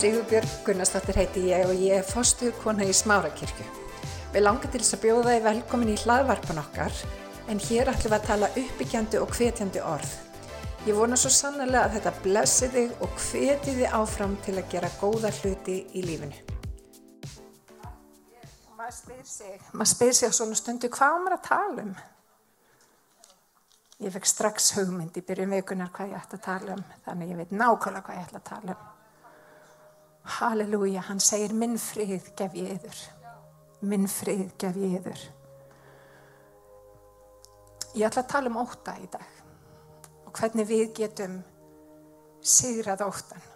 Sigurbjörg Gunnarsdóttir heiti ég og ég er fostuð kona í Smárakirkju. Við langar til þess að bjóða þið velkomin í hlaðvarpan okkar en hér ætlum við að tala uppbyggjandi og hvetjandi orð. Ég vona svo sannlega að þetta blessi þig og hveti þið áfram til að gera góða hluti í lífinu. Maður spyr sig, maður spyr sig á svona stundu hvað maður að tala um. Ég fekk strax hugmynd í byrjun vikunar hvað ég ætti að tala um, þannig ég veit nákvæmlega hvað ég ætla að tala um. Halleluja, hann segir minn frið gef ég yður. Minn frið gef ég yður. Ég ætla að tala um óta í dag og hvernig við getum sigrað óttan.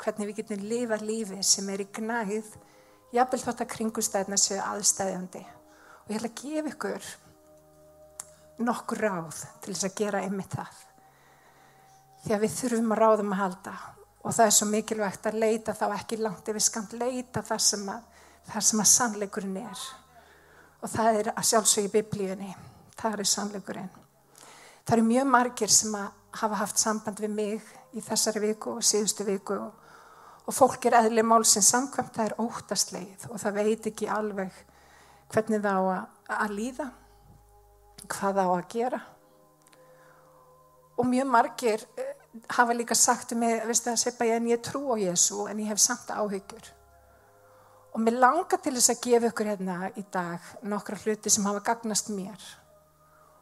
Hvernig við getum lifað lífi sem er í gnæð, jafnvel þótt að kringustæðna séu aðstæðjandi. Og ég ætla að gefa ykkur nokkur ráð til þess að gera einmitt það. Því að við þurfum að ráðum að halda og það er svo mikilvægt að leita þá ekki langt ef við skamt leita þar sem að, að sannleikurinn er. Og það er að sjálfsögja biblíunni. Það er sannleikurinn. Það eru mjög margir sem hafa haft samband við mig í þessari viku og síðustu viku. Og, og fólk er eðli mál sem samkvæmt það er óttastleið og það veit ekki alveg hvernig það á að, að líða hvað það á að gera. Og mjög margir hafa líka sagt um mig, veistu það Sippa, en ég trú á Jésu en ég hef samt áhyggjur. Og mér langar til þess að gefa ykkur hérna í dag nokkra hluti sem hafa gagnast mér.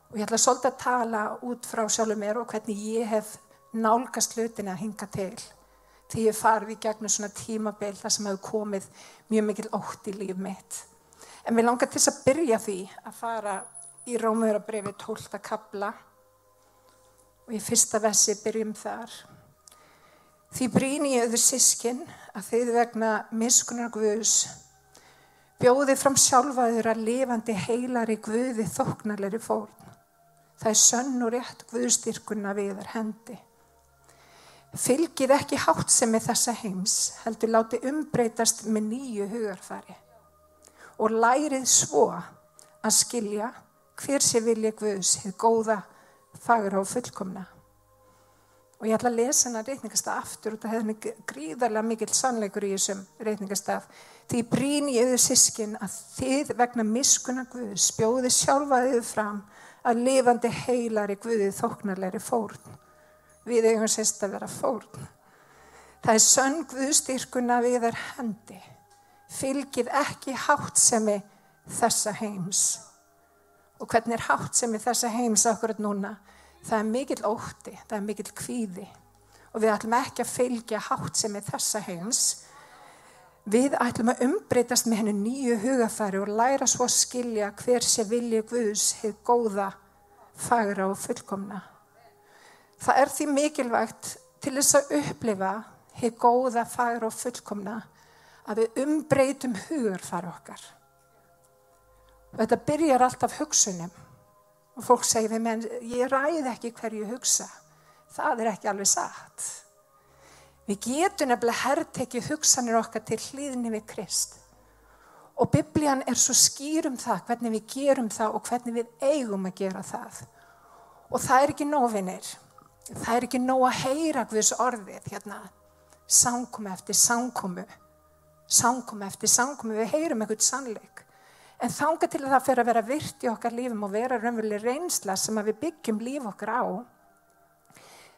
Og ég ætla svolítið að tala út frá sjálfur mér og hvernig ég hef nálgast hlutin að hinga til. Því ég farið í gegnum svona tímabill þar sem hefur komið mjög mikil ótt í líf mitt. En mér langar til þess að byrja því að fara í Rómöðurabrifi 12. kabla og í fyrsta vessi byrjum þar. Því bríni ég auður sískin að þeir vegna miskunar Guðs bjóði fram sjálfaður að lifandi heilari Guði þóknarleiri fórn. Það er sönn og rétt Guðstyrkunna viðar hendi. Fylgið ekki hátt sem með þessa heims, heldur láti umbreytast með nýju hugarfari og lærið svo að skilja hver sé vilja Guðs, hefur góða fagra og fullkomna. Og ég ætla að lesa hennar reytingastaf aftur og það hefði mig gríðarlega mikill sannleikur í þessum reytingastaf. Því brín ég auður sískin að þið vegna miskuna Guð spjóði sjálfaðið fram að lifandi heilar í Guðið þóknarleiri fórn. Við eigum sérst að vera fórn. Það er sönn Guðstyrkuna við er hendi. Fylgið ekki hátt sem er þessa heims og hvernig er hátt sem er þessa heims akkurat núna? Það er mikill ótti, það er mikill kvíði. Og við ætlum ekki að fylgja hátt sem er þessa heims. Við ætlum að umbreytast með hennu nýju hugafæri og læra svo að skilja hver sé vilja Guðs hefur góða, fagra og fullkomna. Það er því mikilvægt til þess að upplifa hefur góða, fagra og fullkomna að við umbreytum hugarfæri okkar þetta byrjar alltaf hugsunum. Og fólk segir við menn ég ræði ekki hverju hugsa. Það er ekki alveg satt. Við getum nefnilega herrtekið hugsanir okkar til hlýðni við Krist. Og biblían er svo skýr um það hvernig við gerum það og hvernig við eigum að gera það. Og það er ekki nóvinir það er ekki nóg að heyra Guðs orðið hérna. Sangkomi eftir sangkomu sangkomi eftir sangkomu við heyrum eitthvað sannleik En þanga til að það fyrir að vera virt í okkar lífum og vera raunveruleg reynsla sem við byggjum líf okkar á,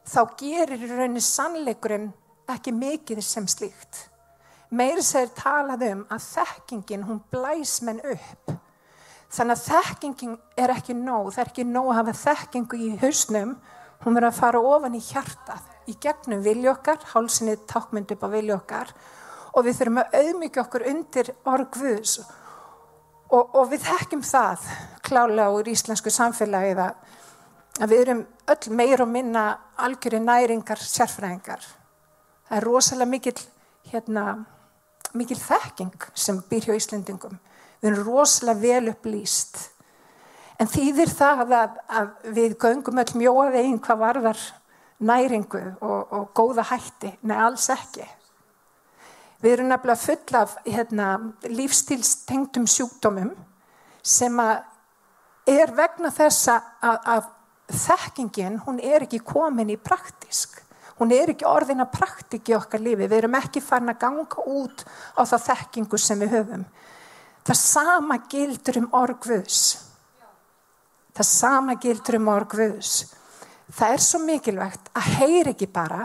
þá gerir raunin sannleikurinn ekki mikið sem slíkt. Meiri segir talað um að þekkingin, hún blæs menn upp. Þannig að þekkingin er ekki nóg, það er ekki nóg að hafa þekkingu í hausnum, hún verður að fara ofan í hjartað, í gegnum viljokkar, hálsinni takkmynd upp á viljokkar og við þurfum að auðmyggja okkur undir orgvus og Og, og við þekkjum það klálega úr íslensku samfélagi að, við erum öll meir og minna algjöri næringar sérfræðingar. Það er rosalega mikil, hérna, mikil þekking sem býr hjá Íslendingum. Við erum rosalega vel upplýst. En þýðir það að, að við göngum öll mjóa veginn hvað varðar næringu og, og góða hætti? Nei, alls ekki. Við erum nefnilega full af hérna, lífstílstengtum sjúkdómum sem er vegna þess að, að þekkingin hún er ekki komin í praktisk. Hún er ekki orðina praktik í okkar lífi. Við erum ekki farin að ganga út á það þekkingu sem við höfum. Það sama gildur um orgvöðs. Það sama gildur um orgvöðs. Það er svo mikilvægt að heyri ekki bara,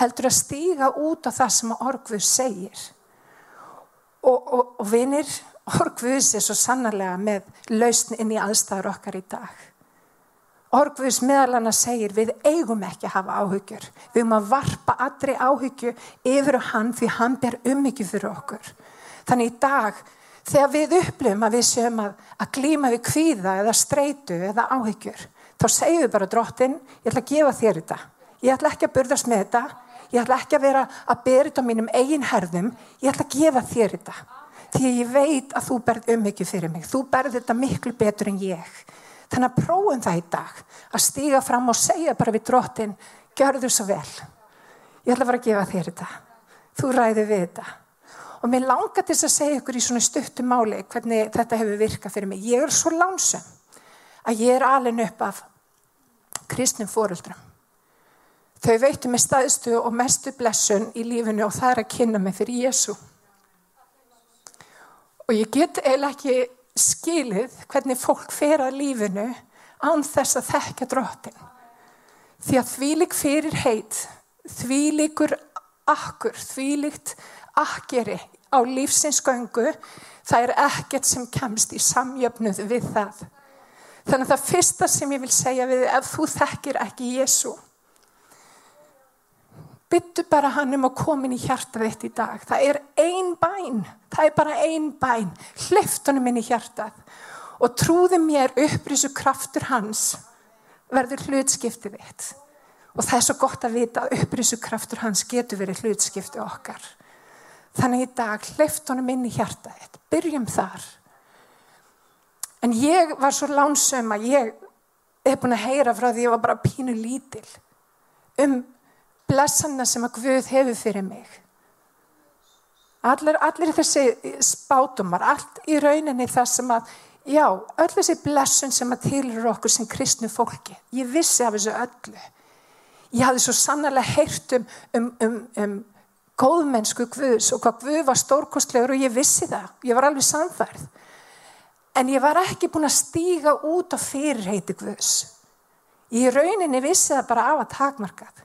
heldur að stíga út á það sem orgvöðs segir. Og, og, og vinir, orgvöðs er svo sannarlega með lausn inn í aðstæður okkar í dag. Orgvöðs meðal hann að segir við eigum ekki að hafa áhyggjur. Við erum að varpa allri áhyggju yfir hann því hann ber ummyggju fyrir okkur. Þannig í dag þegar við upplifum að við séum að, að glíma við kvíða eða streitu eða áhyggjur, þá segjum við bara drottin, ég ætla að gefa þér þetta. Ég ætla ekki að burðast með þetta. Ég ætla ekki að vera að bera þetta á mínum eigin herðum. Ég ætla að gefa þér þetta. Því ég veit að þú berð ummyggju fyrir mig. Þú berð þetta miklu betur en ég. Þannig að prófum það í dag. Að stíga fram og segja bara við drottin, gjör þú svo vel. Ég ætla bara að gefa þér þetta. Þú ræði við þetta. Og mér langar til að segja ykkur í svona stuttum máli hvernig þetta hefur virkað fyrir mig. Ég er svo lánsum að ég er alin upp af kristnum fóruldrum. Þau veitu mig staðstu og mestu blessun í lífinu og það er að kynna mig fyrir Jésu. Og ég get eiginlega ekki skilið hvernig fólk fer að lífinu án þess að þekka drottin. Því að þvílik fyrir heit, þvílikur akkur, þvílikt akkeri á lífsinsgöngu, það er ekkert sem kemst í samjöfnuð við það. Þannig að það fyrsta sem ég vil segja við ef þú þekkir ekki Jésu, byttu bara hann um að koma inn í hjarta þitt í dag. Það er ein bæn, það er bara ein bæn. Hleft honum inn í hjartað og trúði mér upprisu kraftur hans verður hlutskiptið þitt. Og það er svo gott að vita að upprisu kraftur hans getur verið hlutskiptið okkar. Þannig í dag hleyft honum inn í hjarta þetta. Byrjum þar. En ég var svo lánsum að ég hef búin að heyra frá því ég var bara pínu lítil um blessanna sem að Guð hefur fyrir mig. Allir, allir þessi spátumar, allt í rauninni það sem að, já, öll þessi blessun sem að tilur okkur sem kristnu fólki. Ég vissi af þessu öllu. Ég hafði svo sannarlega heyrt um, um, um, um góðmennsku Guðs og hvað Guð var stórkostlegur og ég vissi það, ég var alveg samfærð. En ég var ekki búin að stíga út á fyrirheiti Guðs. Í rauninni vissi það bara af að takmarkað.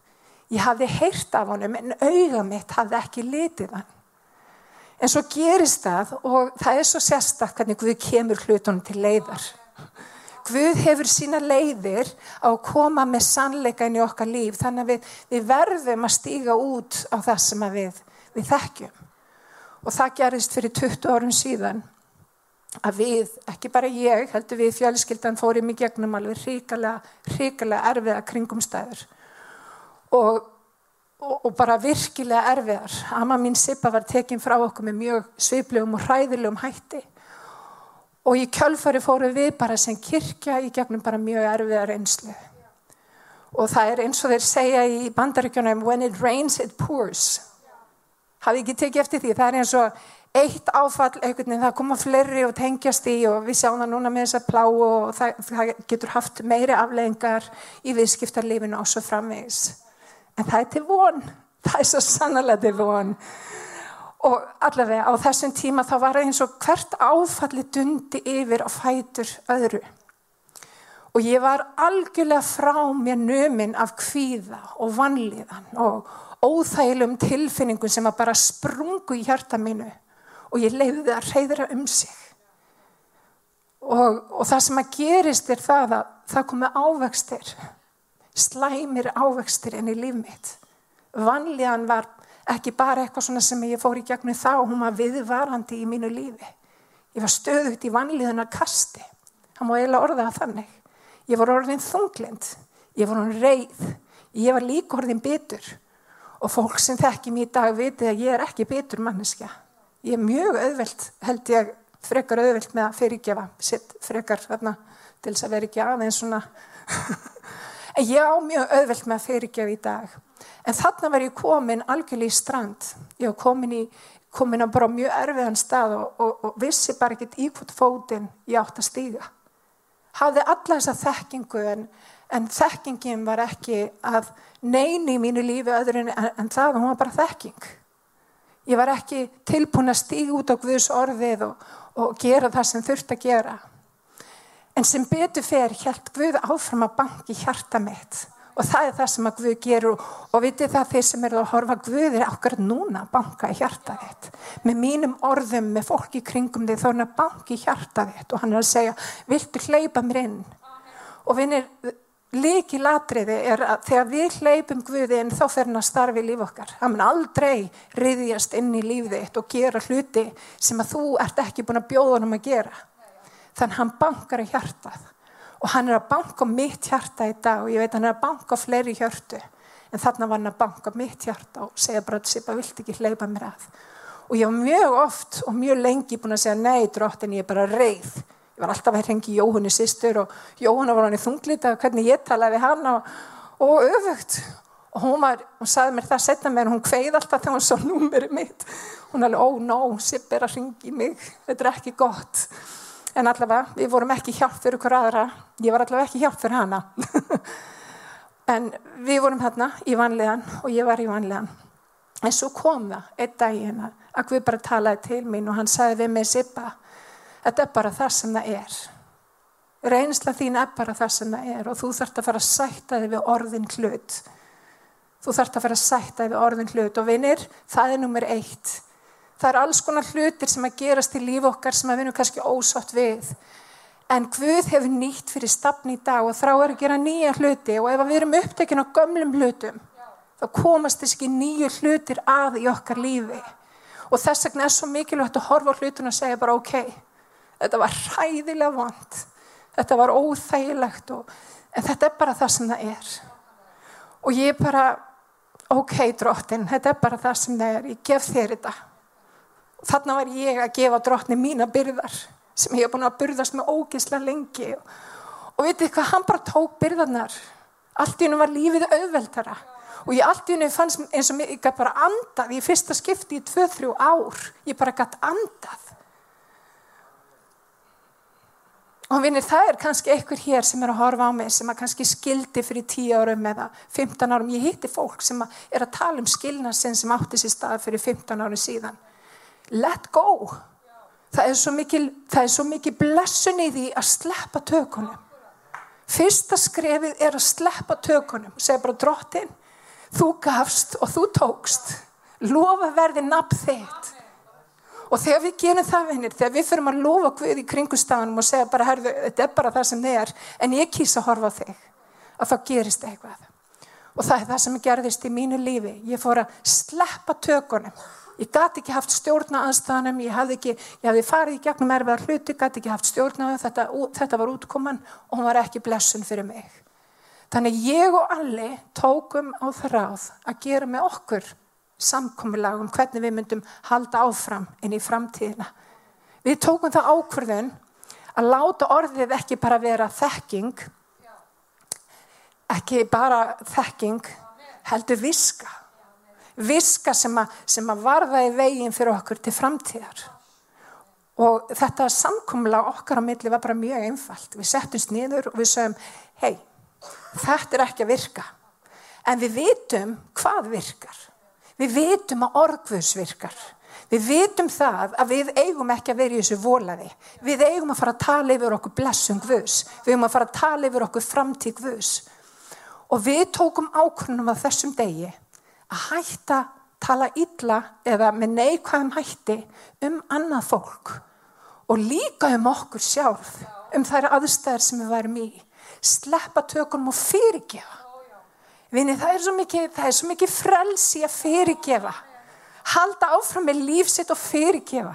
Ég hafði heyrt af honum en auga mitt hafði ekki litið hann. En svo gerist það og það er svo sérstaklega hvernig Guð kemur hlutunum til leiðar. Guð hefur sína leiðir á að koma með sannleika inn í okkar líf þannig að við, við verðum að stíga út á það sem við, við þekkjum. Og það gerist fyrir 20 árum síðan að við, ekki bara ég, heldur við fjölskyldan fórum í gegnum alveg ríkala, ríkala erfiða kringumstæður og, og, og bara virkilega erfiðar. Amma mín Sippa var tekinn frá okkur með mjög sviplegum og hræðilegum hætti. Og í kjölfari fóru við bara sem kirkja í gegnum bara mjög erfiðar einslu og það er eins og þeir segja í bandaríkjunum when it rains it pours. Hafi ekki tekið eftir því? Það er eins og eitt áfall einhvern veginn það koma fleiri og tengjast í og við sjáum það núna með þessa plá og það, það getur haft meiri afleggingar í viðskiptarlífinu og svo framvegis en það er til von. Það er svo sannlega til von. Og allavega á þessum tíma þá var eins og hvert áfalli dundi yfir og fætur öðru. Og ég var algjörlega frá mér nömin af kvíða og vanlíðan og óþælum tilfinningum sem að bara sprungu í hjarta mínu. Og ég leiði að reyðra um sig. Og, og það sem að gerist er það að það komi ávextir slæmir ávextir inn í líf mitt vanlíðan var ekki bara eitthvað svona sem ég fór í gegnum þá, hún var viðvarandi í mínu lífi. Ég var stöðugt í vanlíðunar kasti. Það má eiginlega orða það þannig. Ég var orðin þunglind, ég var orðin reið, ég var líka orðin bitur. Og fólk sem þekki mér í dag viti að ég er ekki bitur manneska. Ég er mjög auðvelt, held ég, frekar auðvelt með að fyrirgefa sitt frekar þarna til þess að vera ekki aðeins svona. En ég á mjög auðvelt með að fyrirgefa í dag. En þarna var ég komin algjörlega í strand. Ég var komin, í, komin á bara mjög erfiðan stað og, og, og vissi bara ekkert í hvort fótinn ég átt að stíga. Hafði alla þessa þekkingu en, en þekkingin var ekki að neini í mínu lífi öðru en, en það að var bara þekking. Ég var ekki tilbúin að stíga út á Guðs orðið og, og gera það sem þurft að gera. En sem betur fer helt Guð áfram að banki hjarta mitt og það er það sem að Guð gerur og, vitið það þeir sem eru að horfa Guð er okkar núna að banka hjarta þitt. Með mínum orðum, með fólki kringum þig þá er hann að banki hjarta þitt og hann er að segja, viltu hleypa mér inn? Og vinir, líki latriði er að þegar við hleypum Guði inn þá fer hann að starfi í líf okkar. Það mun aldrei riðjast inn í lífið þitt og gera hluti sem að þú ert ekki búin að bjóða hann um að gera. Þannig hann bankar í hjartað. Og hann er að banka mitt hjarta í dag og ég veit hann er að banka fleiri hjörtu. En þarna var hann að banka mitt hjarta og segja bara að Sipa vilt ekki hleypa mér að. Og ég var mjög oft og mjög lengi búin að segja nei dróttin ég er bara reyð ég var alltaf að hengi Jóhanni sýstur og Jóhanna var hann í þunglita hvernig ég talaði hann og, og öfugt. Og hún var, hún saði mér það setna mér hún kveið alltaf þegar hún svo númerið mitt. Hún alveg, ó oh, no, Sipp er að ringi mig. Þetta er ekki gott en allavega, við vorum ekki hjálp fyrir hver aðra ég var allavega ekki hjálp fyrir hana en við vorum hérna í vanlegan og ég var í vanlegan en svo kom það einn dag hérna að Guð bara talaði til mín og hann sagði við mig Sippa Þetta er bara það sem það er. Reynsla þín er bara það sem það er og þú þarfst að fara að sætta þig við orðin hlut. Þú þarfst að fara að sætta þig við orðin hlut og vinir, það er nummer eitt. Það er alls konar hlutir sem að gerast í líf okkar sem að við erum kannski ósátt við. En Guð hefur nýtt fyrir stafn í dag og þrá er að gera nýja hluti og ef við erum upptekinn á gömlum hlutum, þá komast þess ekki nýju hlutir að í okkar lífi. Og þess vegna er svo mikilvægt að horfa hlutun og segja bara ok, Þetta var hræðilega vond. Þetta var óþægilegt og, en þetta er bara það sem það er. Og ég bara, ok drottin, þetta er bara það sem það er. Ég gef þér þetta. Þannig var ég að gefa drottin mína byrðar sem ég hef búin að byrðast með ógisla lengi. Og, vitið hvað, hann bara tók byrðarnar. Allt í húnum var lífið auðveldara. Og ég allt í húnum fannst eins og ég gæti bara andað í fyrsta skipti í 2-3 ár. Ég bara gæti andað. Og vinir, það er kannski einhver hér sem er að horfa á mig sem að kannski skildi fyrir 10 árum eða 15 árum. Ég hitti fólk sem að er að tala um skilnarsinn sem átti sér stað fyrir 15 árum síðan. Let go. Það er svo mikil, mikil blessun í því að sleppa tökunum. Fyrsta skrefið er að sleppa tökunum. Segð bara drottin, þú gafst og þú tókst. Lofa verði nafn þitt. Og þegar við gerum það vinnir, þegar við fyrir að lofa Guð í kringustafanum og segja bara, herðu, þetta er bara það sem þið er, en ég kýsa að horfa á þig, að þá gerist eitthvað. Og það er það sem gerðist í mínu lífi. Ég fór að sleppa tökunum. Ég gæti ekki haft stjórna aðstæðanum, ég hafði, ekki, ég hafði farið í gegnum erfiðar hluti, gæti ekki haft stjórna þetta, þetta var útkoman og hún var ekki blessun fyrir mig. Þannig ég og allir tókum á það ráð að gera með okkur samkomiðlag um hvernig við myndum halda áfram inn í framtíðina. Við tókum það ákvörðun að láta orðið ekki bara vera þekking, ekki bara þekking, heldur viska. Viska sem að, sem að varða í veginn fyrir okkur til framtíðar. Og þetta samkomiðlag okkar á milli var bara mjög einfalt. Við settumst niður og við sögum, hei, þetta er ekki að virka. En við vitum hvað virkar. Við vitum að orðvus virkar. Við vitum það að við eigum ekki að vera í þessu volaði. Við eigum að fara að tala yfir okkur blessum vus. Við eigum að fara að tala yfir okkur framtík vus. Og við tókum ákvörnum á þessum degi að hætta tala illa eða með neikvæðum hætti um annað fólk. Og líka um okkur sjálf, um þær aðstæðar sem við værum í. Sleppa tökunum og fyrirgefa. Vinni, það er svo mikið, er svo mikið frelsi að fyrirgefa. Halda áfram með lífsitt og fyrirgefa.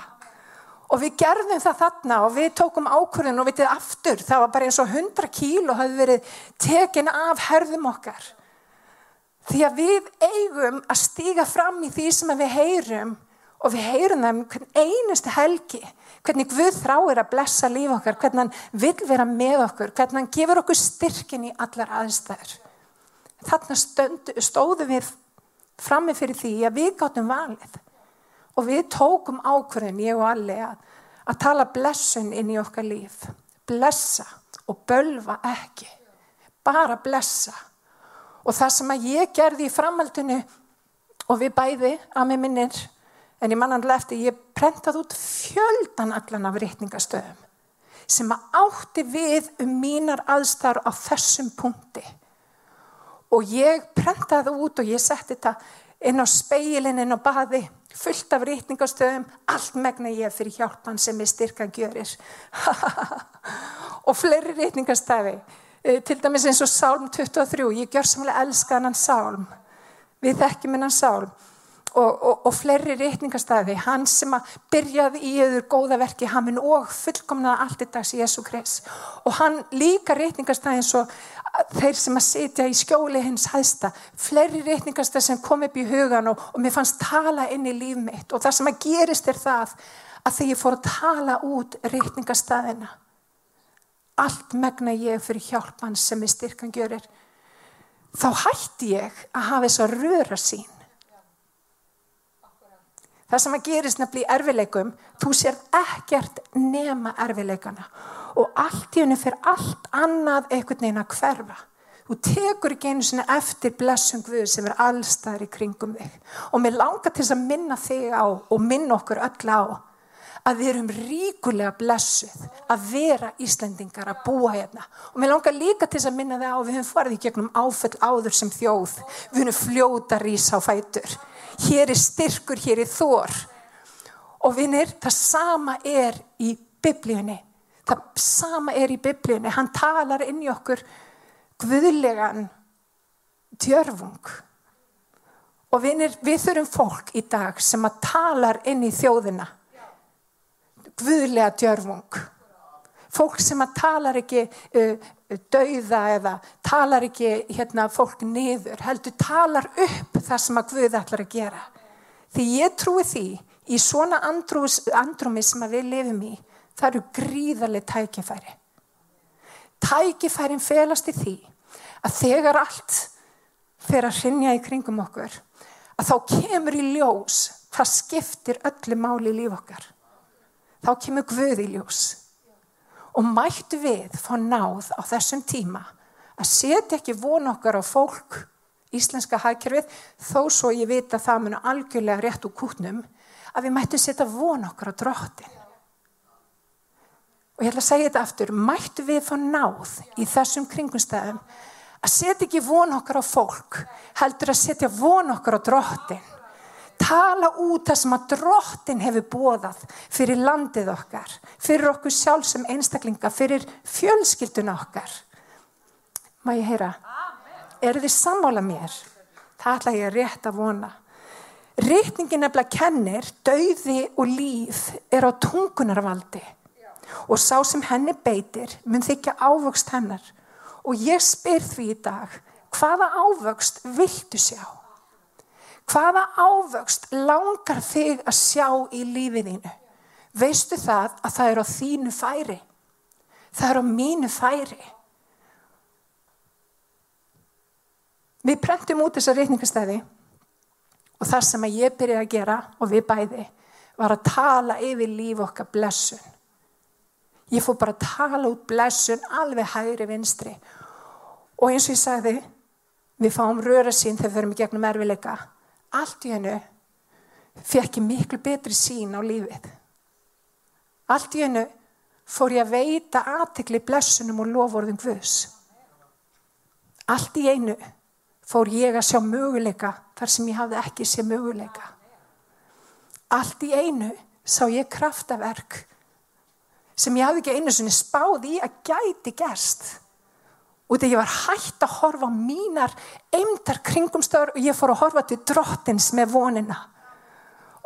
Og við gerðum það þarna og við tókum ákvörðin og vitið aftur. Það var bara eins og 100 kíl og hafði verið tekin af herðum okkar. Því að við eigum að stíga fram í því sem við heyrum og við heyrum það um hvern einustu helgi. Hvernig Guð þráir að blessa líf okkar, hvernig hann vil vera með okkur, hvernig hann gefur okkur styrkin í allar aðstæður þarna stönd, stóðum við frammi fyrir því að við gáttum valið og við tókum ákvörðin, ég og allir, að, að tala blessun inn í okkar líf. Blessa og bölva ekki. bara blessa. Og það sem að ég gerði í framhaldinu og við bæði að mig minnir, en ég mannanlega eftir, ég prentaði út fjöldan allan af reytningastöðum sem að átti við um mínar aðstar á þessum punkti. Og ég prentaði út og ég setti þetta inn á speilin, inn á baði, fullt af rítningastöðum, allt megna ég fyrir hjálpan sem er styrkan gjörir. og fleiri rítningastöði, til dæmis eins og Sálm 23, ég gjör samlega elska hann Sálm, við þekkjum hennan Sálm og, og, og fleiri rítningastæði, hann sem að byrjaði í öður góða verki, hann minn og fullkomnaði allt þetta sem Jésu Krist. Og hann líka rítningastæði eins og þeir sem að sitja í skjóli hins hæsta, fleiri rítningastæði sem kom upp í hugan og, og mér fannst tala inn í líf mitt. Og það sem að gerist er það að þegar ég fór að tala út rítningastæðina allt megna ég fyrir hjálpan sem er styrkan gjörir þá hætti ég að hafa þess að röra sín Það sem að gerist nefnilega í erfileikum, þú sér ekkert nema erfileikana og allt í henni fyrir allt annað einhvern veginn að hverfa. Þú tekur ekki einu svona eftir blessum Guð sem er allstaðar í kringum þig og mér langar til að minna þig á og minna okkur öll á að við erum ríkulega blessuð að vera Íslandingar að búa hérna. Og mér langar líka til að minna þig á við höfum farið í gegnum áföll áður sem þjóð, við höfum fljóta rís á fætur. Hér er styrkur, hér er þór og vinnir, það sama er í biblíunni. Það sama er í biblíunni. Hann talar inn í okkur guðlegan djörfung. Og vinnir, við þurfum fólk í dag sem að talar inn í þjóðina guðlega djörfung fólk sem að talar ekki uh, dauða eða talar ekki hérna, fólk niður, heldur talar upp það sem að Guð ætlar að gera. Því ég trúi því í svona andrús, andrúmi sem við lifum í, það eru gríðarlega tækifæri. Tækifærin felast í því að þegar allt fer að hrinja í kringum okkur, að þá kemur í ljós hvað skiptir öllu máli í líf okkar. Þá kemur Guð í ljós. Og mættu við fá náð á þessum tíma að setja ekki von okkar á fólk íslenska hagkerfið þó svo ég veit að það munu algjörlega rétt úr kútnum að við mættu setja von okkar á drottin og ég ætla að segja þetta aftur. Mættu við fá náð í þessum kringumstæðum að setja ekki von okkar á fólk heldur að setja von okkar á drottin tala út það sem að drottin hefur bóðað fyrir landið okkar, fyrir okkur sjálf sem einstaklinga, fyrir fjölskyldun okkar. Má ég heyra? Er þið sammála mér? Það ætla ég rétt að vona. Rétningin nefnilega kennir, dauði og líf er á tungunarvaldi og sá sem henni beitir mun þykja ávöxt hennar og ég spyr því í dag, hvaða ávöxt viltu sjá? Hvaða ávöxt langar þig að sjá í lífiðínu? Veistu það að það er á þínu færi? Það er á mínu færi. Við prentum út þessa reytingastæði og það sem ég byrjaði að gera og við bæði var að tala yfir líf okkar blessun. Ég fór bara að tala út blessun alveg hægri vinstri og eins og ég sagði við fáum röra sín þegar við förum í gegnum erfileika allt í hennu fekk ég miklu betri sín á lífið. Allt í hennu fór ég að veita aðtekli blessunum og lovorðum hvus. Allt í einu fór ég að sjá möguleika þar sem ég hafði ekki sé möguleika. Allt í einu sá ég kraftaverk sem ég hafði ekki einu svona spáð í að gæti gerst og þegar ég var hægt að horfa mínar eimtar kringumstöður og ég fór að horfa til drottins með vonina.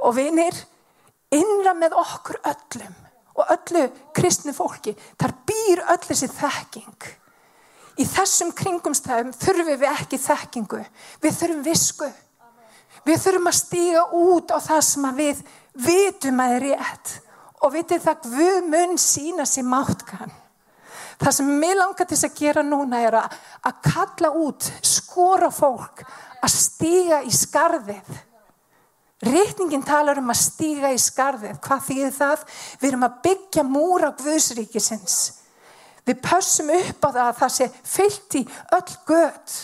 Og vinir innra með okkur öllum og öllu kristni fólki þar býr öll þessi þekking. Í þessum kringumstöðum þurfum við ekki þekkingu. Við þurfum visku. Við þurfum að stíga út á það sem við vitum að er rétt og vitið það við mun sína sér máttkann Það sem mér langar til að gera núna er að, að kalla út, skora fólk, að stíga í skarðið. Reykningin talar um að stíga í skarðið. Hvað þýðir það? Við erum að byggja múra Guðsríkisins. Við pössum upp á það að það sé fyllt í öll gött.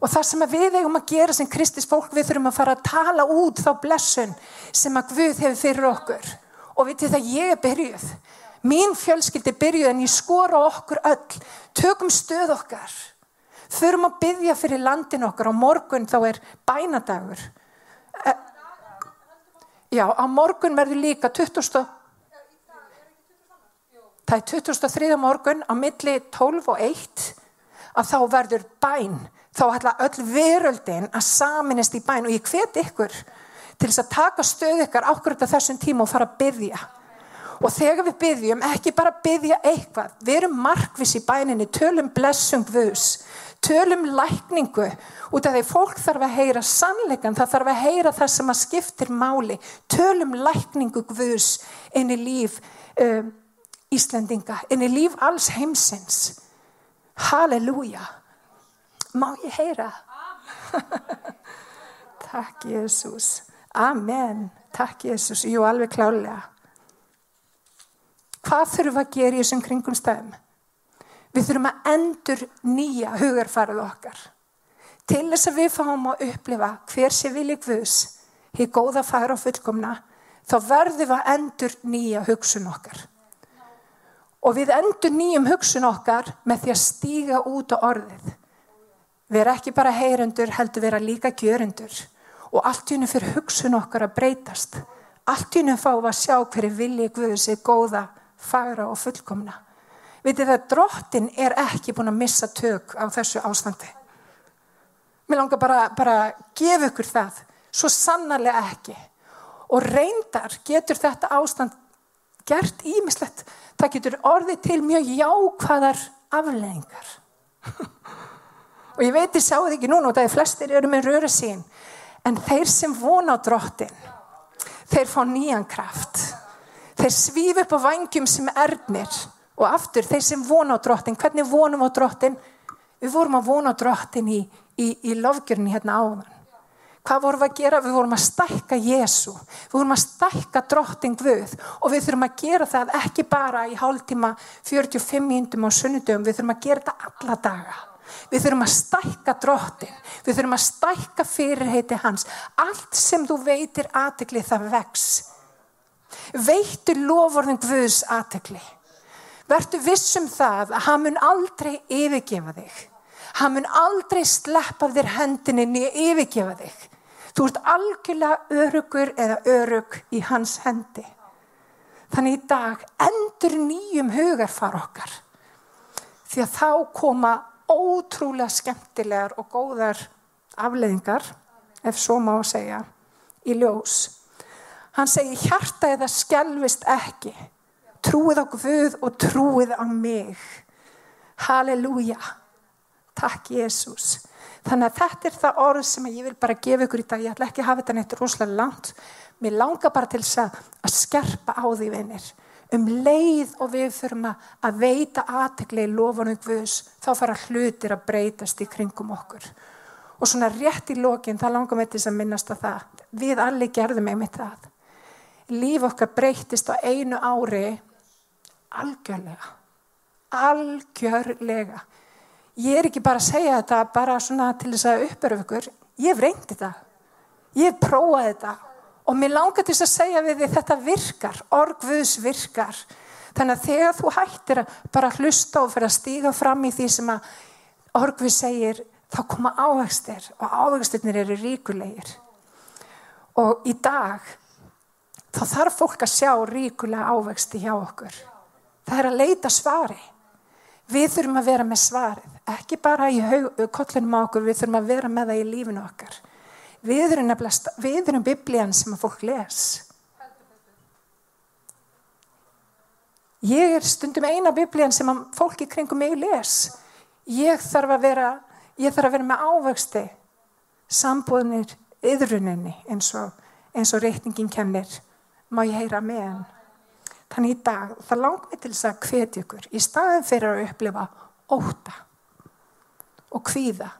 Og það sem við eigum að gera sem kristis fólk, við þurfum að fara að tala út þá blessun sem að Guð hefur fyrir okkur. Og vitið það, ég er byrjuð. Mín fjölskyldi byrjuð en ég skora okkur öll. Tökum stöð okkar. Þurfum að byggja fyrir landin okkar. Á morgun þá er bænadagur. Eh, já, á morgun verður líka 20. Það er 2003. morgun á milli 12 og 1 að þá verður bæn. Þá ætla öll veröldin að saminist í bæn og ég hvet ykkur til þess að taka stöð ykkar ákveður þessum tíma og fara að byggja. Og þegar við byggjum, ekki bara byggja eitthvað, við erum markvis í bæninni, tölum blessung vus, tölum lækningu, út af því fólk þarf að heyra sannleikan, það þarf að heyra það sem að skiptir máli, tölum lækningu vus inn í líf um, Íslendinga, inn í líf alls heimsins. Halleluja. Má ég heyra? Takk Jésús. Amen. Takk Jésús. Jú, alveg klálega. Hvað þurfum við að gera í þessum kringum stæðum? Við þurfum að endur nýja hugarfarið okkar. Til þess að við fáum að upplifa hver sé vilja hvus, hér góða fara og fullkomna, þá verðum við að endur nýja hugsun okkar. Og við endur nýjum hugsun okkar með því að stíga út á orðið. Við erum ekki bara heyrendur, heldur vera líka gjörundur. Og allt í húnum fyrir hugsun okkar að breytast. Allt í húnum fáum að sjá hverju vilji Guðu sig góða, fagra og fullkomna. Vitið það, drottin er ekki búin að missa tök á þessu ástandi. Mér langar bara, bara að gefa ykkur það. Svo sannarlega ekki. Og reyndar getur þetta ástand gert ímislegt. Það getur orðið til mjög jákvæðar afleggingar. og ég veit, ég sá þetta ekki núna og það er flestir eru með röra sín. En þeir sem vona á drottin, þeir fá nýjan kraft. Þeir svíf upp á vangjum sem ernir. Og aftur, þeir sem vona á drottin, hvernig vonum á drottin? Við vorum að vona á drottin í, í, í lofgjörni hérna áðan. Hvað vorum við að gera? Við vorum að stækka Jésu. Við vorum að stækka drottin Guð og við þurfum að gera það ekki bara í hálftíma 45 mínutum á sunnudöfum. Við þurfum að gera það alla daga. Við þurfum að stækka drottin. Við þurfum að stækka fyrirheiti hans. Allt sem þú veitir aðtegli það vex. Veitur lofvorðin Guðs aðtegli. Vertu vissum það að hann mun aldrei yfirgefa þig. Hann mun aldrei sleppa þér hendinni niður yfirgefa þig. Þú ert algjörlega örugur eða örug í hans hendi. Þannig í dag endur nýjum hugar far okkar. Því að þá koma ótrúlega skemmtilegar og góðar afleðingar, ef svo má segja, í ljós. Hann segir hjarta eða skjálfist ekki. Trúið á Guð og trúið á mig. Halleluja. Takk Jésús. Þannig að þetta er það orð sem ég vil bara gefa ykkur í dag. Ég ætla ekki að hafa þetta neitt rosalega langt. Mér langar bara til þess að skerpa á því vinnir. Um leið og við þurfum að veita aðtegli í lofunum Guðs, þá fara hlutir að breytast í kringum okkur. Og svona rétt í lokin, það langar með þess að minnast að það. Við allir gerðum einmitt það. Líf okkar breytist á einu ári algjörlega. Algjörlega. Ég er ekki bara að segja þetta bara svona til þess að uppverfa ykkur. Ég hef reyndið þetta. Ég hef prófað þetta. Og mér langar til þess að segja við því þetta virkar. Orgvöðs virkar. Þannig að þegar þú hættir að bara hlusta og fyrir að stíga fram í því sem að orgvöð segir, þá koma ávegstir og ávegstirnir eru ríkulegir. Og í dag, þá þarf fólk að sjá ríkulega ávegsti hjá okkur. Það er að leita svari. Við þurfum að vera með svarið, ekki bara í kollinum á okkur, við þurfum að vera með það í lífinu okkar. Við erum, erum biblían sem að fólk les. Ég er stundum eina biblían sem að fólk í kringum mig les. Ég þarf að vera, þarf að vera með ávöxti, sambúðnir, yðruninni eins og, og reytingin kennir. Má ég heyra með henn? Þannig í dag, það langt mig til þess að hvetja ykkur í staðin fyrir að upplifa óta og kvíða.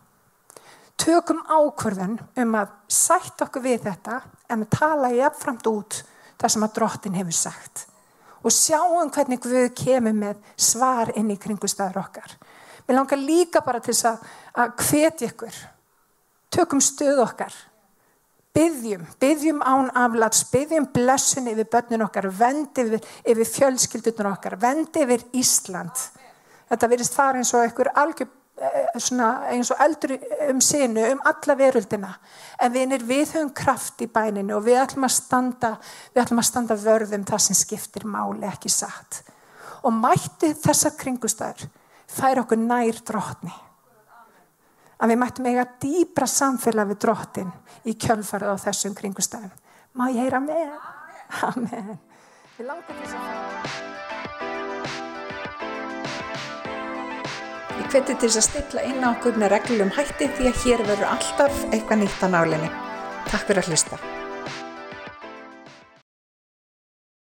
Tökum ákvörðun um að sætt okkur við þetta en að tala jafnframt út það sem að drottin hefur sagt. og sjáum hvernig Guð kemur með svar inn í kringustæður okkar. Mér langar líka bara til þess að hvetja ykkur. Tökum stöð okkar. Byggjum, byggjum án aflats, byggjum blessun yfir börnun okkar, vendi yfir, yfir fjölskyldunum okkar, vendi yfir Ísland. Þetta verist fara eins og einhver algjör, eh, eins og eldur um sinu, um alla veröldina. En vinir, við höfum kraft í bæninu og við ætlum að standa, við ætlum að standa vörðum það sem skiptir máli ekki satt. Og mætti þessar kringustæður fær okkur nær drotni að við mættum eiga dýbra samfélag við drottin í kjölfarið á þessum kringustæðum. Má ég heyra með? Amen. Við langar þess að Ég hveti til þess að stilla inn á okkur með reglum hætti því að hér verður alltaf eitthvað nýtt á nálinni. Takk fyrir að hlusta.